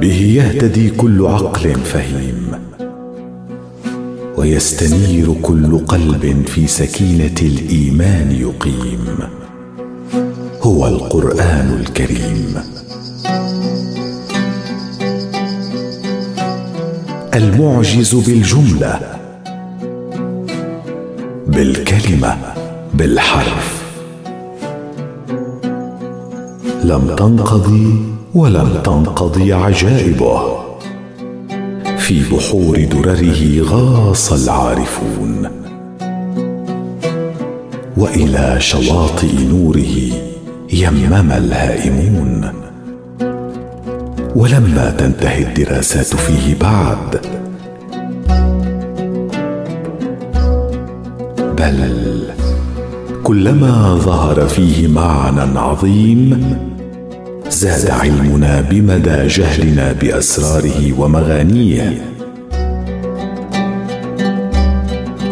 به يهتدي كل عقل فهيم ويستنير كل قلب في سكينة الإيمان يقيم. هو القرآن الكريم. المعجز بالجملة بالكلمة بالحرف. لم تنقضي ولم تنقضي عجائبه. في بحور درره غاص العارفون. وإلى شواطئ نوره يمم الهائمون. ولما تنتهي الدراسات فيه بعد. بل كلما ظهر فيه معنى عظيم زاد علمنا بمدى جهلنا بأسراره ومغانيه.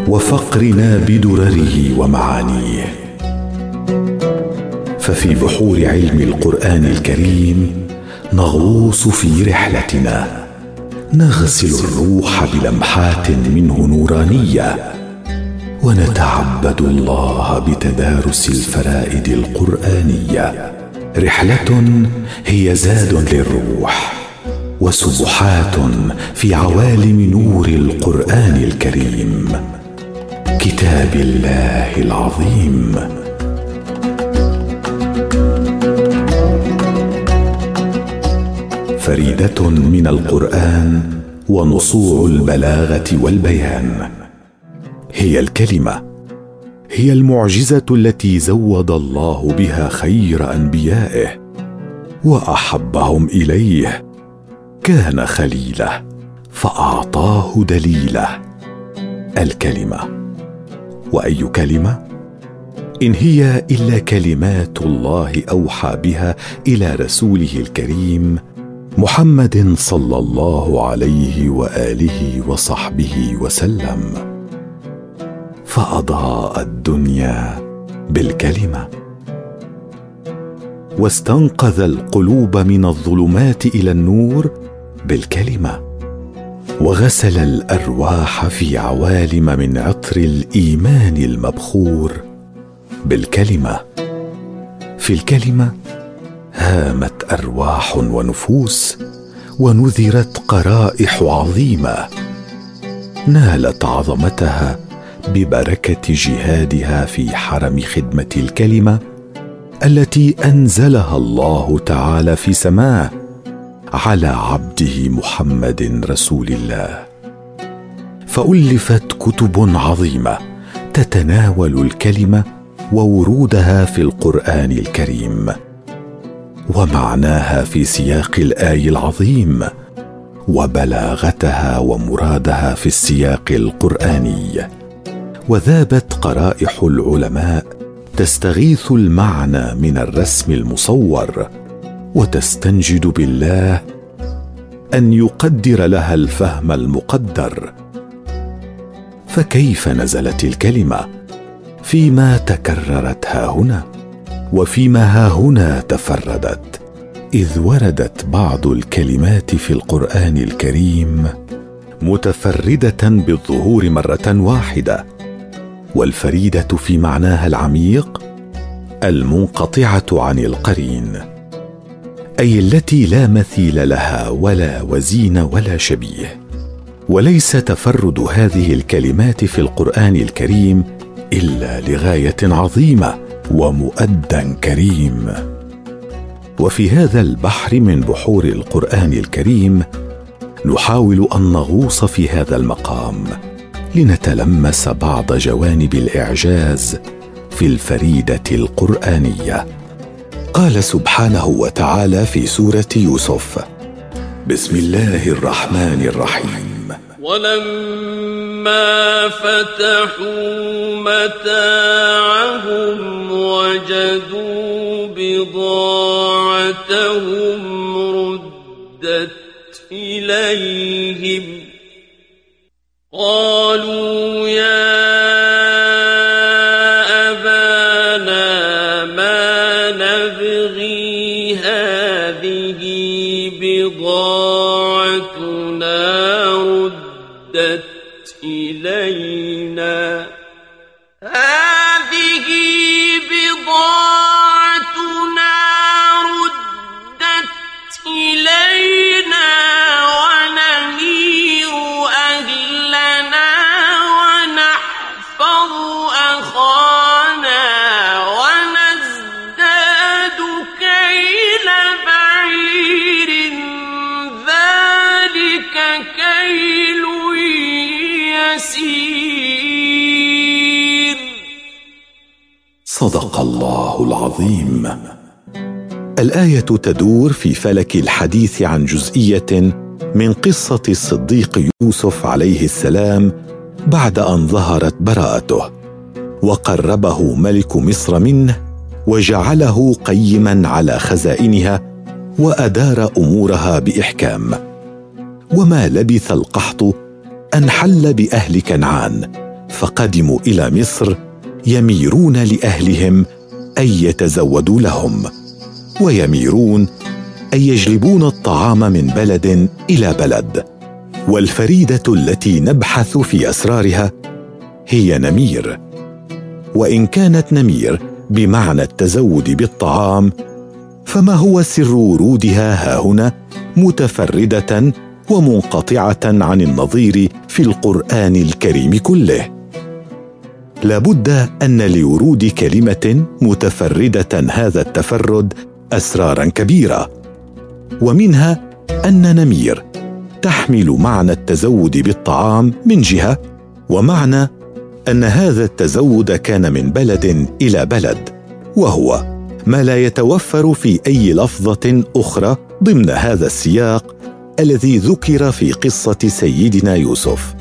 وفقرنا بدرره ومعانيه. ففي بحور علم القرآن الكريم نغوص في رحلتنا. نغسل الروح بلمحات منه نورانية. ونتعبد الله بتدارس الفرائد القرآنية. رحلة هي زاد للروح وسبحات في عوالم نور القرآن الكريم. كتاب الله العظيم. فريدة من القرآن ونصوع البلاغة والبيان. هي الكلمة هي المعجزة التي زود الله بها خير أنبيائه وأحبهم إليه. كان خليله فأعطاه دليله. الكلمة. وأي كلمة؟ إن هي إلا كلمات الله أوحى بها إلى رسوله الكريم محمد صلى الله عليه وآله وصحبه وسلم. فأضاء الدنيا بالكلمة. واستنقذ القلوب من الظلمات إلى النور بالكلمة. وغسل الأرواح في عوالم من عطر الإيمان المبخور بالكلمة. في الكلمة هامت أرواح ونفوس ونذرت قرائح عظيمة. نالت عظمتها ببركة جهادها في حرم خدمة الكلمة التي أنزلها الله تعالى في سماه على عبده محمد رسول الله. فألفت كتب عظيمة تتناول الكلمة وورودها في القرآن الكريم. ومعناها في سياق الآي العظيم وبلاغتها ومرادها في السياق القرآني. وذابت قرائح العلماء تستغيث المعنى من الرسم المصور وتستنجد بالله أن يقدر لها الفهم المقدر. فكيف نزلت الكلمة؟ فيما تكررت ها هنا وفيما ها هنا تفردت إذ وردت بعض الكلمات في القرآن الكريم متفردة بالظهور مرة واحدة. والفريدة في معناها العميق المنقطعة عن القرين أي التي لا مثيل لها ولا وزين ولا شبيه. وليس تفرد هذه الكلمات في القرآن الكريم إلا لغاية عظيمة ومؤدى كريم. وفي هذا البحر من بحور القرآن الكريم نحاول أن نغوص في هذا المقام لنتلمس بعض جوانب الإعجاز في الفريدة القرآنية. قال سبحانه وتعالى في سورة يوسف بسم الله الرحمن الرحيم. ولما فتحوا متاعهم وجدوا بضاعتهم ردت إليهم قالوا يا العظيم الآية تدور في فلك الحديث عن جزئية من قصة الصديق يوسف عليه السلام بعد أن ظهرت براءته. وقربه ملك مصر منه وجعله قيما على خزائنها وأدار أمورها بإحكام. وما لبث القحط أن حل بأهل كنعان فقدموا إلى مصر يميرون لأهلهم أن يتزودوا لهم. ويميرون أن يجلبون الطعام من بلد إلى بلد. والفريدة التي نبحث في أسرارها هي نمير. وإن كانت نمير بمعنى التزود بالطعام فما هو سر ورودها هاهنا متفردة ومنقطعة عن النظير في القرآن الكريم كله؟ لابد أن لورود كلمة متفردة هذا التفرد أسرارا كبيرة ومنها أن نمير تحمل معنى التزود بالطعام من جهة ومعنى أن هذا التزود كان من بلد إلى بلد وهو ما لا يتوفر في أي لفظة أخرى ضمن هذا السياق الذي ذكر في قصة سيدنا يوسف.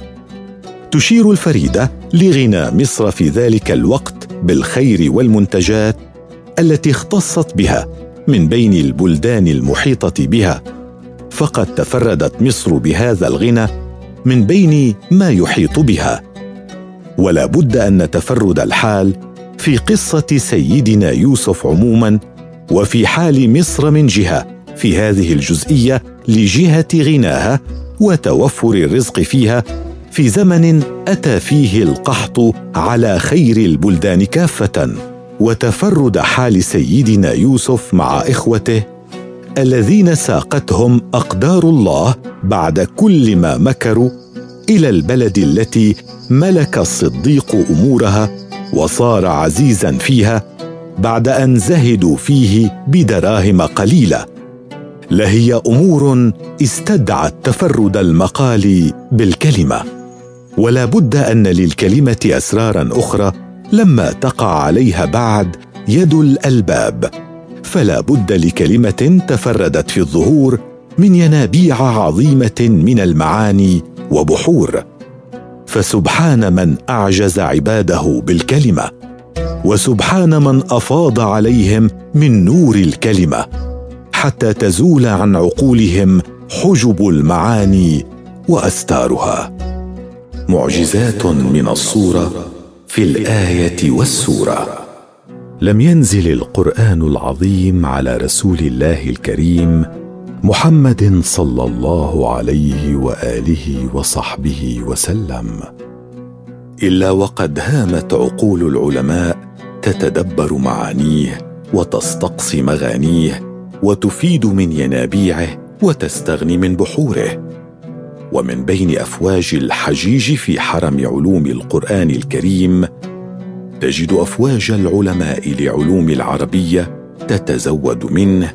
تشير الفريدة لغنى مصر في ذلك الوقت بالخير والمنتجات التي اختصت بها من بين البلدان المحيطة بها. فقد تفردت مصر بهذا الغنى من بين ما يحيط بها. ولا بد أن تفرد الحال في قصة سيدنا يوسف عموما وفي حال مصر من جهة في هذه الجزئية لجهة غناها وتوفر الرزق فيها في زمن أتى فيه القحط على خير البلدان كافة وتفرد حال سيدنا يوسف مع إخوته الذين ساقتهم أقدار الله بعد كل ما مكروا إلى البلد التي ملك الصديق أمورها وصار عزيزا فيها بعد أن زهدوا فيه بدراهم قليله لهي أمور استدعت تفرد المقال بالكلمة. ولا بد أن للكلمة أسرارا أخرى لما تقع عليها بعد يد الألباب. فلا بد لكلمة تفردت في الظهور من ينابيع عظيمة من المعاني وبحور. فسبحان من أعجز عباده بالكلمة وسبحان من أفاض عليهم من نور الكلمة حتى تزول عن عقولهم حجب المعاني وأستارها. معجزات من الصورة في الآية والسورة. لم ينزل القرآن العظيم على رسول الله الكريم محمد صلى الله عليه وآله وصحبه وسلم. إلا وقد هامت عقول العلماء تتدبر معانيه وتستقصي مغانيه وتفيد من ينابيعه وتستغني من بحوره. ومن بين أفواج الحجيج في حرم علوم القرآن الكريم تجد أفواج العلماء لعلوم العربية تتزود منه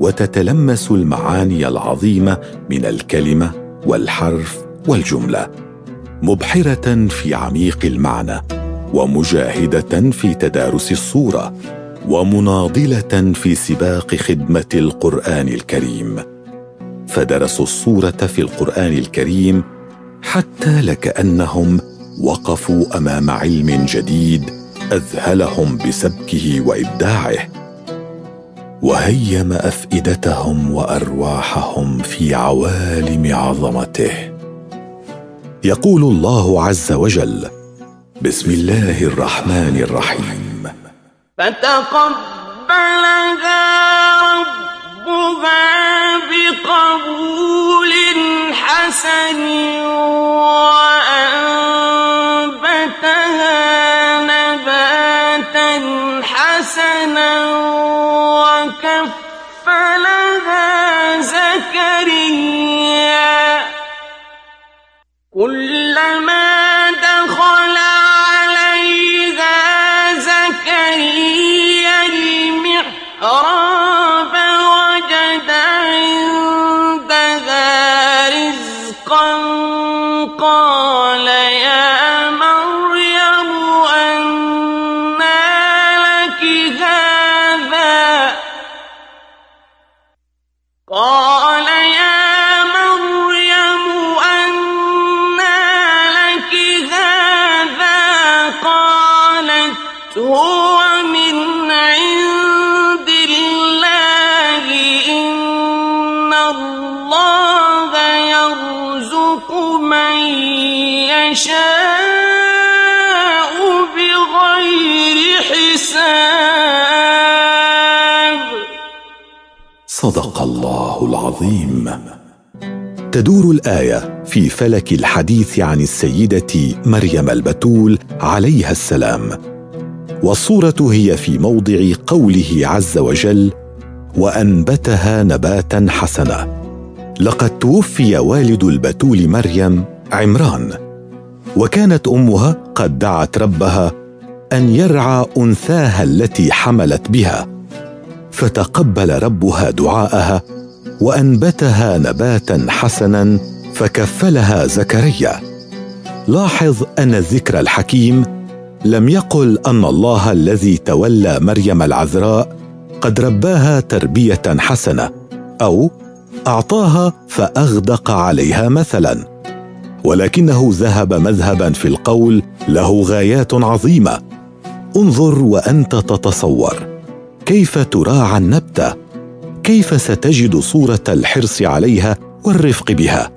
وتتلمس المعاني العظيمة من الكلمة والحرف والجملة مبحرة في عميق المعنى ومجاهدة في تدارس الصورة ومناضلة في سباق خدمة القرآن الكريم. فدرسوا الصورة في القرآن الكريم حتى لكأنهم وقفوا أمام علم جديد أذهلهم بسبكه وإبداعه. وهيم أفئدتهم وأرواحهم في عوالم عظمته. يقول الله عز وجل بسم الله الرحمن الرحيم. فتقبلها بقبول حسن وأنبتها نباتا حسنا وكفلها زكريا. كلما يشاء بغير حساب. صدق الله العظيم. تدور الآية في فلك الحديث عن السيدة مريم البتول عليها السلام. والصورة هي في موضع قوله عز وجل وأنبتها نباتا حسنا لقد توفي والد البتول مريم عمران. وكانت أمها قد دعت ربها أن يرعى أنثاها التي حملت بها فتقبل ربها دعاءها وأنبتها نباتا حسنا فكفلها زكريا. لاحظ أن الذكر الحكيم لم يقل أن الله الذي تولى مريم العذراء قد رباها تربية حسنة أو أعطاها فأغدق عليها مثلا. ولكنه ذهب مذهبا في القول له غايات عظيمة. انظر وأنت تتصور. كيف تراعى النبتة؟ كيف ستجد صورة الحرص عليها والرفق بها؟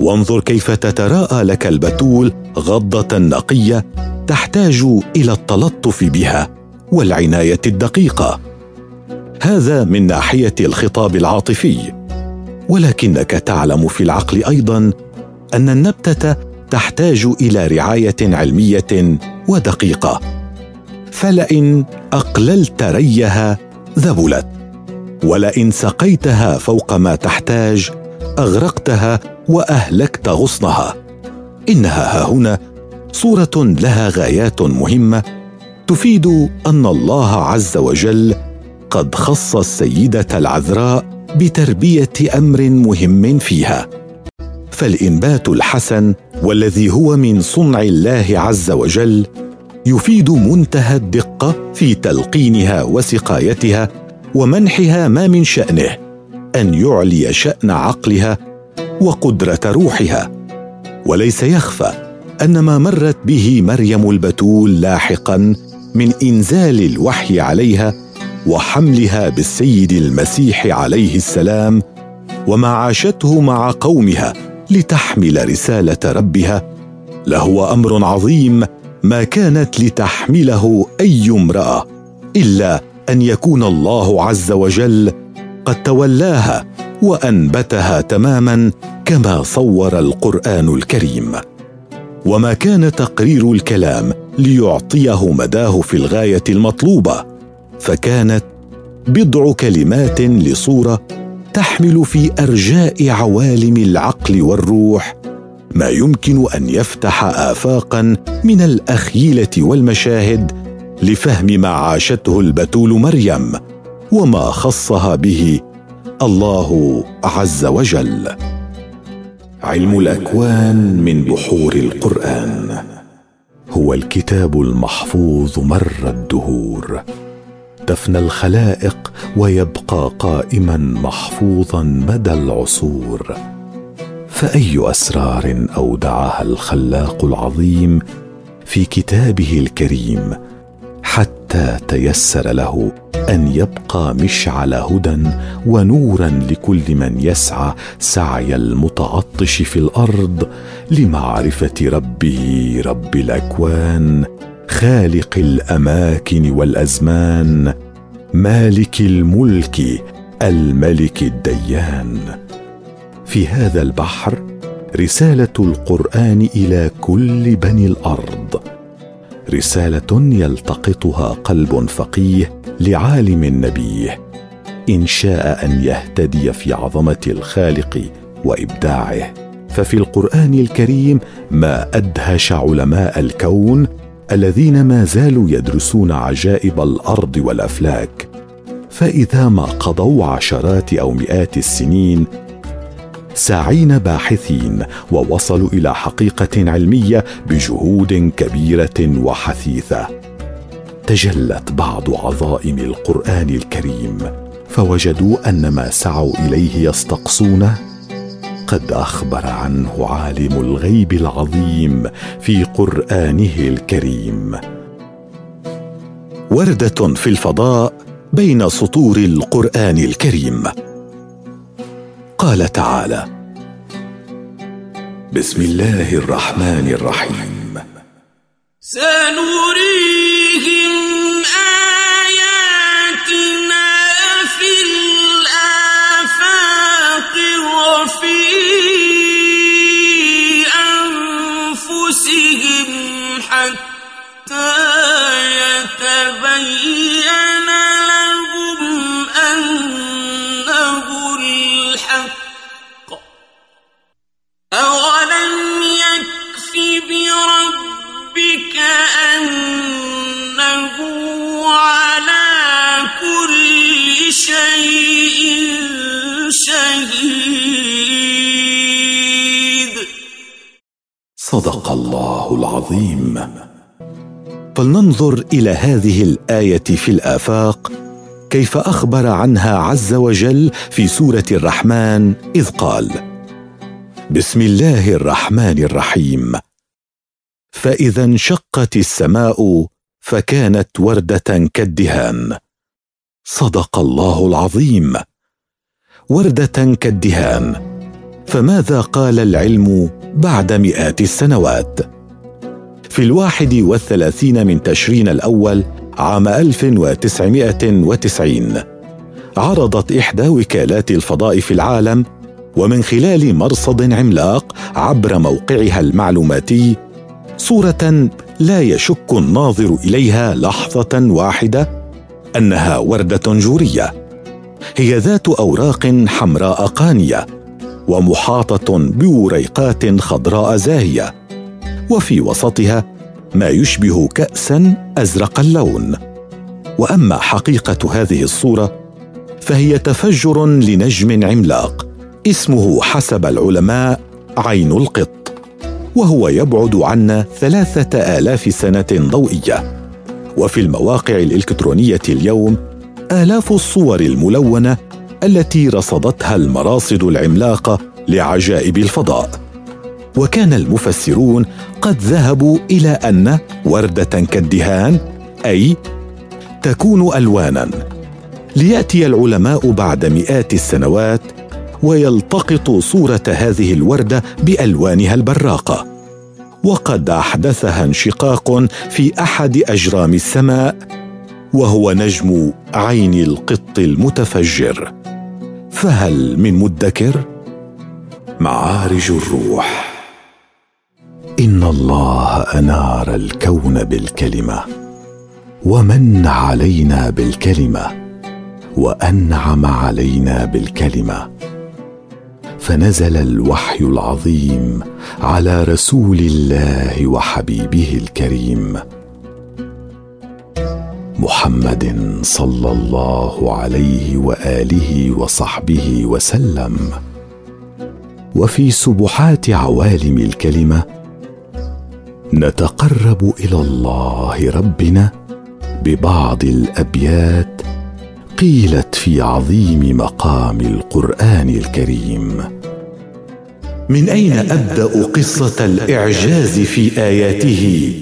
وانظر كيف تتراءى لك البتول غضة نقية تحتاج إلى التلطف بها والعناية الدقيقة. هذا من ناحية الخطاب العاطفي. ولكنك تعلم في العقل أيضا أن النبتة تحتاج إلى رعاية علمية ودقيقة. فلئن أقللت ريها ذبلت. ولئن سقيتها فوق ما تحتاج أغرقتها وأهلكت غصنها. إنها هاهنا صورة لها غايات مهمة تفيد أن الله عز وجل قد خص السيدة العذراء بتربية أمر مهم فيها. فالإنبات الحسن والذي هو من صنع الله عز وجل يفيد منتهى الدقة في تلقينها وسقايتها ومنحها ما من شأنه أن يعلي شأن عقلها وقدرة روحها. وليس يخفى أن ما مرت به مريم البتول لاحقا من إنزال الوحي عليها وحملها بالسيد المسيح عليه السلام وما عاشته مع قومها لتحمل رسالة ربها. لهو أمر عظيم ما كانت لتحمله أي امرأة إلا أن يكون الله عز وجل قد تولاها وأنبتها تماما كما صور القرآن الكريم. وما كان تقرير الكلام ليعطيه مداه في الغاية المطلوبة فكانت بضع كلمات لصورة تحمل في أرجاء عوالم العقل والروح ما يمكن أن يفتح افاقا من الأخيلة والمشاهد لفهم ما عاشته البتول مريم وما خصها به الله عز وجل. علم الأكوان من بحور القرآن. هو الكتاب المحفوظ مر الدهور. دفن الخلائق ويبقى قائما محفوظا مدى العصور. فأي أسرار أودعها الخلاق العظيم في كتابه الكريم حتى تيسر له أن يبقى مشعل هدى ونورا لكل من يسعى سعي المتعطش في الأرض لمعرفة ربه رب الأكوان خالق الأماكن والأزمان مالك الملك الملك الديان. في هذا البحر رسالة القرآن إلى كل بني الأرض. رسالة يلتقطها قلب فقيه لعالم نبيه. إن شاء أن يهتدي في عظمة الخالق وإبداعه. ففي القرآن الكريم ما أدهش علماء الكون الذين ما زالوا يدرسون عجائب الأرض والأفلاك فإذا ما قضوا عشرات أو مئات السنين ساعين باحثين ووصلوا إلى حقيقة علمية بجهود كبيرة وحثيثة. تجلت بعض عظائم القرآن الكريم فوجدوا أن ما سعوا إليه يستقصونه قد أخبر عنه عالم الغيب العظيم في قرآنه الكريم. وردة في الفضاء بين سطور القرآن الكريم. قال تعالى بسم الله الرحمن الرحيم. سنريهم الله العظيم. فلننظر إلى هذه الآية في الآفاق كيف أخبر عنها عز وجل في سورة الرحمن إذ قال بسم الله الرحمن الرحيم. فإذا انشقت السماء فكانت وردة كالدهان. صدق الله العظيم. وردة كالدهان. فماذا قال العلم بعد مئات السنوات؟ في الواحد والثلاثين من تشرين الأول عام 1990 عرضت إحدى وكالات الفضاء في العالم ومن خلال مرصد عملاق عبر موقعها المعلوماتي صورة لا يشك الناظر إليها لحظة واحدة أنها وردة جورية. هي ذات أوراق حمراء قانية ومحاطة بوريقات خضراء زاهية. وفي وسطها ما يشبه كأسا أزرق اللون. وأما حقيقة هذه الصورة فهي تفجر لنجم عملاق اسمه حسب العلماء عين القط وهو يبعد عنا ثلاثة آلاف سنة ضوئية. وفي المواقع الإلكترونية اليوم آلاف الصور الملونة التي رصدتها المراصد العملاقة لعجائب الفضاء. وكان المفسرون قد ذهبوا إلى أن وردة كالدهان أي تكون ألوانا. ليأتي العلماء بعد مئات السنوات ويلتقطوا صورة هذه الوردة بألوانها البراقة. وقد أحدثها انشقاق في أحد أجرام السماء وهو نجم عين القط المتفجر. فهل من مدكر؟ معارج الروح. إن الله أنار الكون بالكلمة ومن علينا بالكلمة وأنعم علينا بالكلمة. فنزل الوحي العظيم على رسول الله وحبيبه الكريم. محمد صلى الله عليه وآله وصحبه وسلم. وفي سبحات عوالم الكلمة نتقرب إلى الله ربنا ببعض الأبيات قيلت في عظيم مقام القرآن الكريم. من أين أبدأ قصة الإعجاز في آياته؟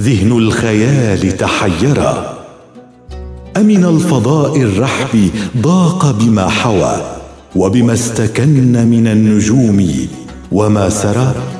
ذهن الخيال تحيرا. أمن الفضاء الرحب ضاق بما حوى وبما استكن من النجوم وما سرى؟